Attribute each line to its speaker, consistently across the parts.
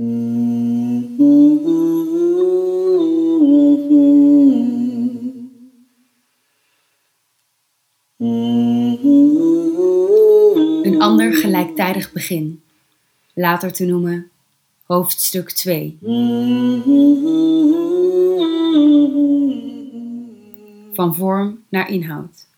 Speaker 1: Een ander gelijktijdig begin, later te noemen hoofdstuk 2. Van vorm naar inhoud.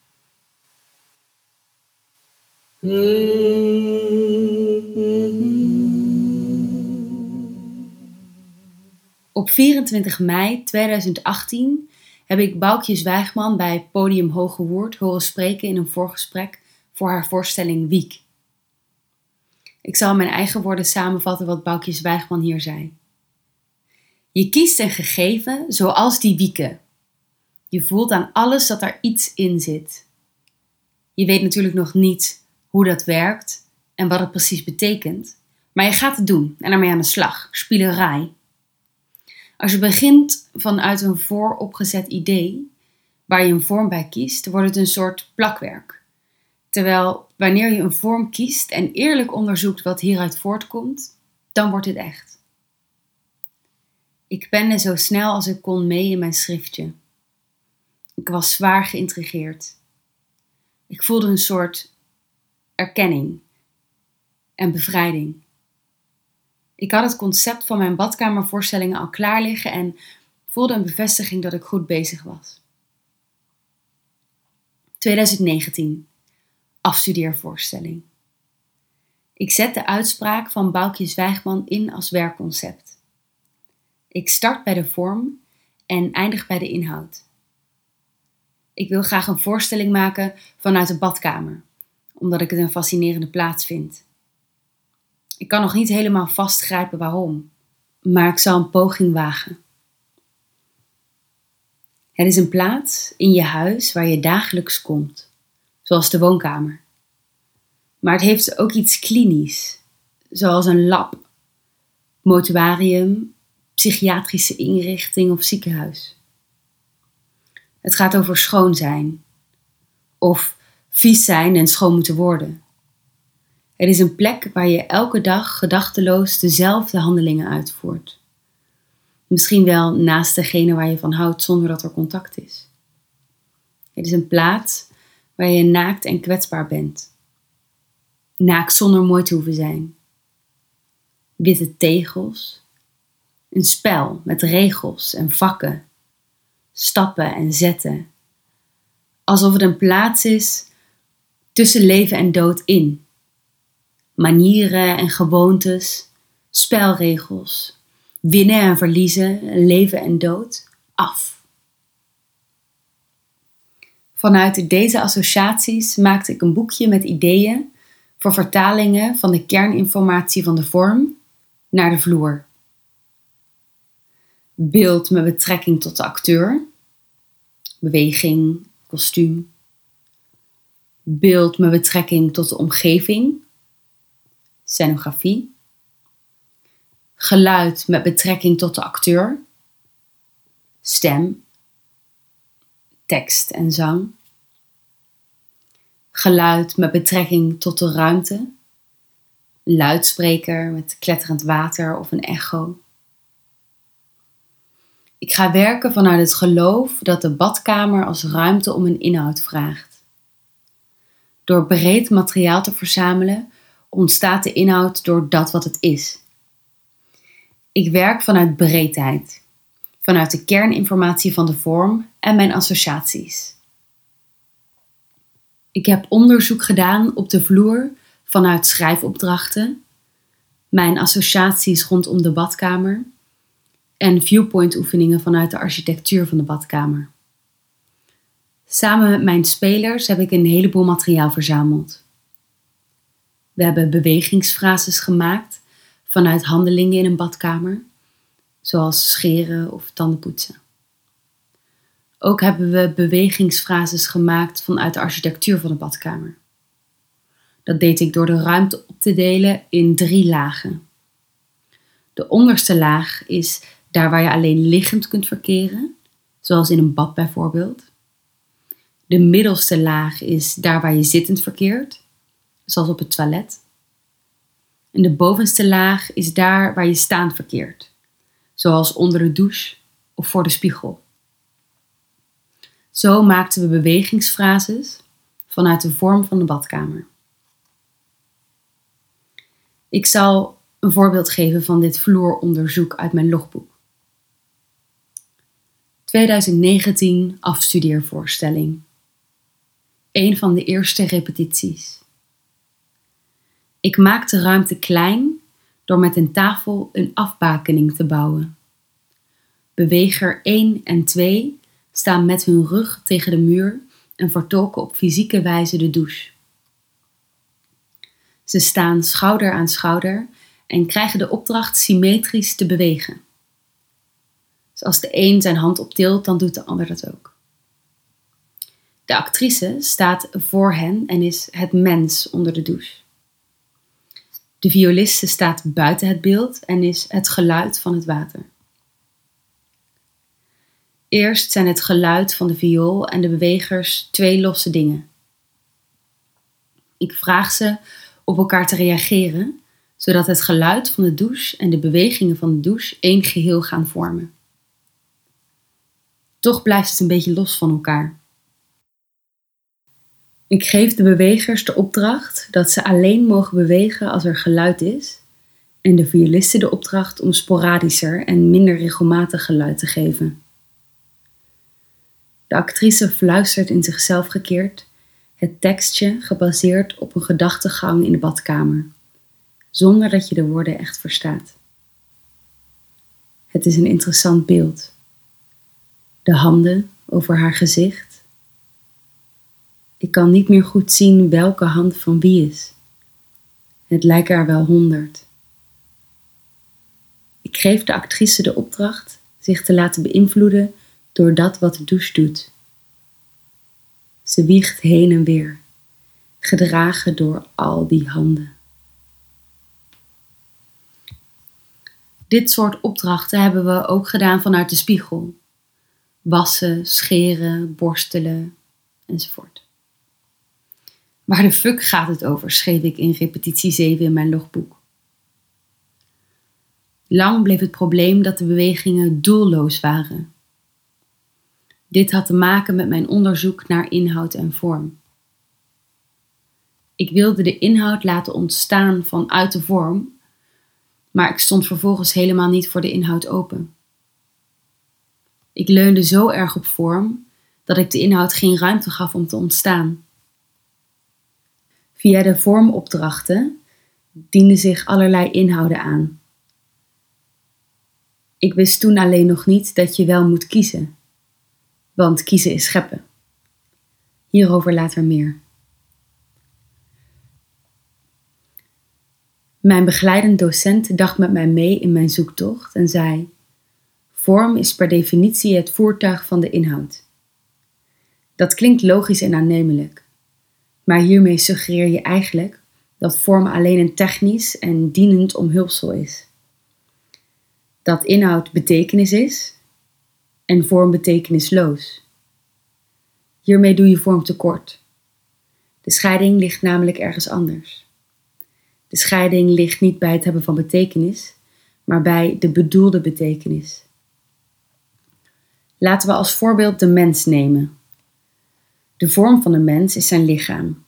Speaker 1: Op 24 mei 2018 heb ik Boukje Zwijgman bij Podium Hoge Woord horen spreken in een voorgesprek voor haar voorstelling Wiek. Ik zal mijn eigen woorden samenvatten wat Boukje Zwijgman hier zei. Je kiest een gegeven zoals die wieken. Je voelt aan alles dat er iets in zit. Je weet natuurlijk nog niet hoe dat werkt en wat het precies betekent, maar je gaat het doen en ermee aan de slag. Spielerij. Als je begint vanuit een vooropgezet idee, waar je een vorm bij kiest, wordt het een soort plakwerk. Terwijl wanneer je een vorm kiest en eerlijk onderzoekt wat hieruit voortkomt, dan wordt het echt. Ik pende zo snel als ik kon mee in mijn schriftje. Ik was zwaar geïntrigeerd. Ik voelde een soort erkenning en bevrijding. Ik had het concept van mijn badkamervoorstellingen al klaar liggen en voelde een bevestiging dat ik goed bezig was. 2019. Afstudeervoorstelling. Ik zet de uitspraak van Boukje Zwijgman in als werkconcept. Ik start bij de vorm en eindig bij de inhoud. Ik wil graag een voorstelling maken vanuit de badkamer, omdat ik het een fascinerende plaats vind. Ik kan nog niet helemaal vastgrijpen waarom, maar ik zal een poging wagen. Het is een plaats in je huis waar je dagelijks komt, zoals de woonkamer. Maar het heeft ook iets klinisch, zoals een lab, mortuarium, psychiatrische inrichting of ziekenhuis. Het gaat over schoon zijn, of vies zijn en schoon moeten worden. Het is een plek waar je elke dag gedachteloos dezelfde handelingen uitvoert. Misschien wel naast degene waar je van houdt zonder dat er contact is. Het is een plaats waar je naakt en kwetsbaar bent. Naakt zonder mooi te hoeven zijn. Witte tegels. Een spel met regels en vakken. Stappen en zetten. Alsof het een plaats is tussen leven en dood in manieren en gewoontes, spelregels, winnen en verliezen, leven en dood af. Vanuit deze associaties maakte ik een boekje met ideeën voor vertalingen van de kerninformatie van de vorm naar de vloer. Beeld met betrekking tot de acteur, beweging, kostuum. Beeld met betrekking tot de omgeving, scenografie, geluid met betrekking tot de acteur, stem, tekst en zang, geluid met betrekking tot de ruimte, luidspreker met kletterend water of een echo. Ik ga werken vanuit het geloof dat de badkamer als ruimte om een inhoud vraagt. Door breed materiaal te verzamelen ontstaat de inhoud door dat wat het is. Ik werk vanuit breedheid, vanuit de kerninformatie van de vorm en mijn associaties. Ik heb onderzoek gedaan op de vloer vanuit schrijfopdrachten, mijn associaties rondom de badkamer en viewpoint oefeningen vanuit de architectuur van de badkamer. Samen met mijn spelers heb ik een heleboel materiaal verzameld. We hebben bewegingsfrases gemaakt vanuit handelingen in een badkamer, zoals scheren of tandenpoetsen. Ook hebben we bewegingsfrases gemaakt vanuit de architectuur van de badkamer. Dat deed ik door de ruimte op te delen in drie lagen. De onderste laag is daar waar je alleen liggend kunt verkeren, zoals in een bad bijvoorbeeld. De middelste laag is daar waar je zittend verkeert, zoals op het toilet. En de bovenste laag is daar waar je staand verkeert, zoals onder de douche of voor de spiegel. Zo maakten we bewegingsfrases vanuit de vorm van de badkamer. Ik zal een voorbeeld geven van dit vloeronderzoek uit mijn logboek. 2019 afstudeervoorstelling. Een van de eerste repetities. Ik maak de ruimte klein door met een tafel een afbakening te bouwen. Beweger 1 en 2 staan met hun rug tegen de muur en vertolken op fysieke wijze de douche. Ze staan schouder aan schouder en krijgen de opdracht symmetrisch te bewegen. Dus als de een zijn hand optilt, dan doet de ander dat ook. De actrice staat voor hen en is het mens onder de douche. De violiste staat buiten het beeld en is het geluid van het water. Eerst zijn het geluid van de viool en de bewegers twee losse dingen. Ik vraag ze op elkaar te reageren, zodat het geluid van de douche en de bewegingen van de douche één geheel gaan vormen. Toch blijft het een beetje los van elkaar. Ik geef de bewegers de opdracht dat ze alleen mogen bewegen als er geluid is, en de violisten de opdracht om sporadischer en minder regelmatig geluid te geven. De actrice fluistert in zichzelf gekeerd het tekstje gebaseerd op een gedachtegang in de badkamer, zonder dat je de woorden echt verstaat. Het is een interessant beeld. De handen over haar gezicht. Ik kan niet meer goed zien welke hand van wie is. Het lijken er wel honderd. Ik geef de actrice de opdracht zich te laten beïnvloeden door dat wat de douche doet. Ze wiegt heen en weer, gedragen door al die handen. Dit soort opdrachten hebben we ook gedaan vanuit de spiegel. Wassen, scheren, borstelen enzovoort. Waar de fuck gaat het over, schreef ik in repetitie 7 in mijn logboek. Lang bleef het probleem dat de bewegingen doelloos waren. Dit had te maken met mijn onderzoek naar inhoud en vorm. Ik wilde de inhoud laten ontstaan vanuit de vorm, maar ik stond vervolgens helemaal niet voor de inhoud open. Ik leunde zo erg op vorm dat ik de inhoud geen ruimte gaf om te ontstaan. Via de vormopdrachten dienden zich allerlei inhouden aan. Ik wist toen alleen nog niet dat je wel moet kiezen want kiezen is scheppen. Hierover later meer. Mijn begeleidend docent dacht met mij mee in mijn zoektocht en zei: Vorm is per definitie het voertuig van de inhoud. Dat klinkt logisch en aannemelijk, maar hiermee suggereer je eigenlijk dat vorm alleen een technisch en dienend omhulpsel is. Dat inhoud betekenis is en vorm betekenisloos. Hiermee doe je vorm tekort. De scheiding ligt namelijk ergens anders. De scheiding ligt niet bij het hebben van betekenis, maar bij de bedoelde betekenis. Laten we als voorbeeld de mens nemen. De vorm van de mens is zijn lichaam.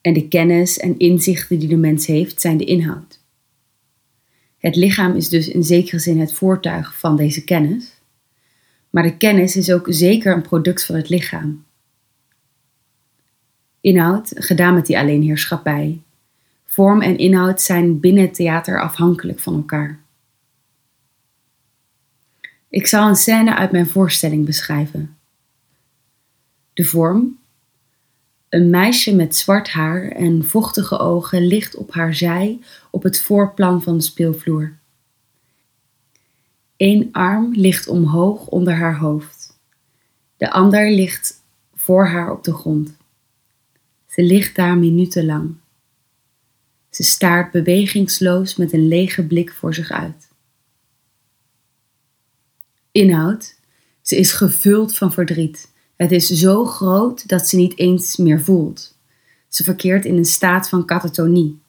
Speaker 1: En de kennis en inzichten die de mens heeft zijn de inhoud. Het lichaam is dus in zekere zin het voertuig van deze kennis, maar de kennis is ook zeker een product van het lichaam. Inhoud, gedaan met die alleenheerschappij. Vorm en inhoud zijn binnen het theater afhankelijk van elkaar. Ik zal een scène uit mijn voorstelling beschrijven. De vorm. Een meisje met zwart haar en vochtige ogen ligt op haar zij op het voorplan van de speelvloer. Eén arm ligt omhoog onder haar hoofd. De ander ligt voor haar op de grond. Ze ligt daar minutenlang. Ze staart bewegingsloos met een lege blik voor zich uit. Inhoud. Ze is gevuld van verdriet. Het is zo groot dat ze niet eens meer voelt. Ze verkeert in een staat van katatonie.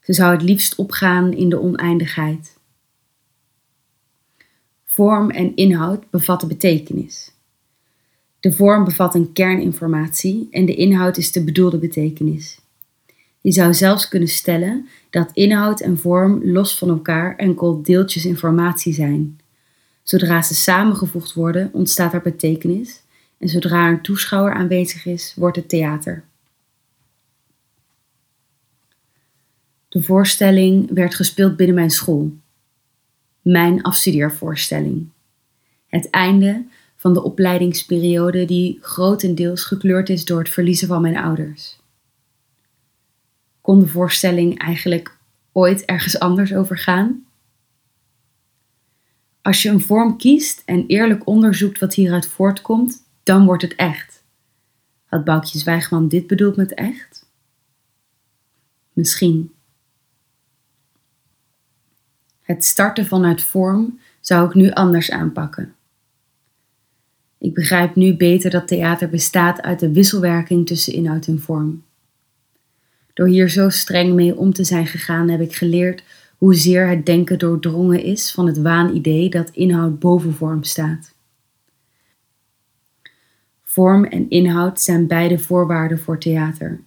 Speaker 1: Ze zou het liefst opgaan in de oneindigheid. Vorm en inhoud bevatten betekenis. De vorm bevat een kerninformatie en de inhoud is de bedoelde betekenis. Je zou zelfs kunnen stellen dat inhoud en vorm los van elkaar enkel deeltjes informatie zijn. Zodra ze samengevoegd worden, ontstaat er betekenis en zodra een toeschouwer aanwezig is, wordt het theater. De voorstelling werd gespeeld binnen mijn school. Mijn afstudeervoorstelling. Het einde van de opleidingsperiode die grotendeels gekleurd is door het verliezen van mijn ouders. Kon de voorstelling eigenlijk ooit ergens anders over gaan? Als je een vorm kiest en eerlijk onderzoekt wat hieruit voortkomt, dan wordt het echt. Had Boukje Zwijgman dit bedoeld met echt? Misschien. Het starten vanuit vorm zou ik nu anders aanpakken. Ik begrijp nu beter dat theater bestaat uit de wisselwerking tussen inhoud en vorm. Door hier zo streng mee om te zijn gegaan, heb ik geleerd hoezeer het denken doordrongen is van het waanidee dat inhoud boven vorm staat. Vorm en inhoud zijn beide voorwaarden voor theater.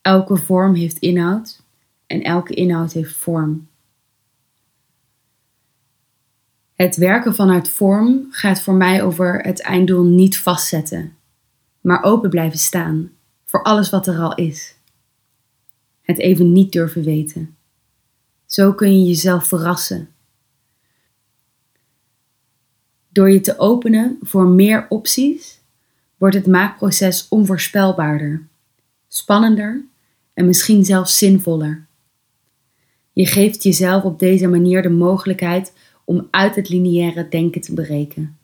Speaker 1: Elke vorm heeft inhoud en elke inhoud heeft vorm. Het werken vanuit vorm gaat voor mij over het einddoel niet vastzetten, maar open blijven staan voor alles wat er al is. Het even niet durven weten. Zo kun je jezelf verrassen. Door je te openen voor meer opties, wordt het maakproces onvoorspelbaarder, spannender en misschien zelfs zinvoller. Je geeft jezelf op deze manier de mogelijkheid om uit het lineaire denken te breken.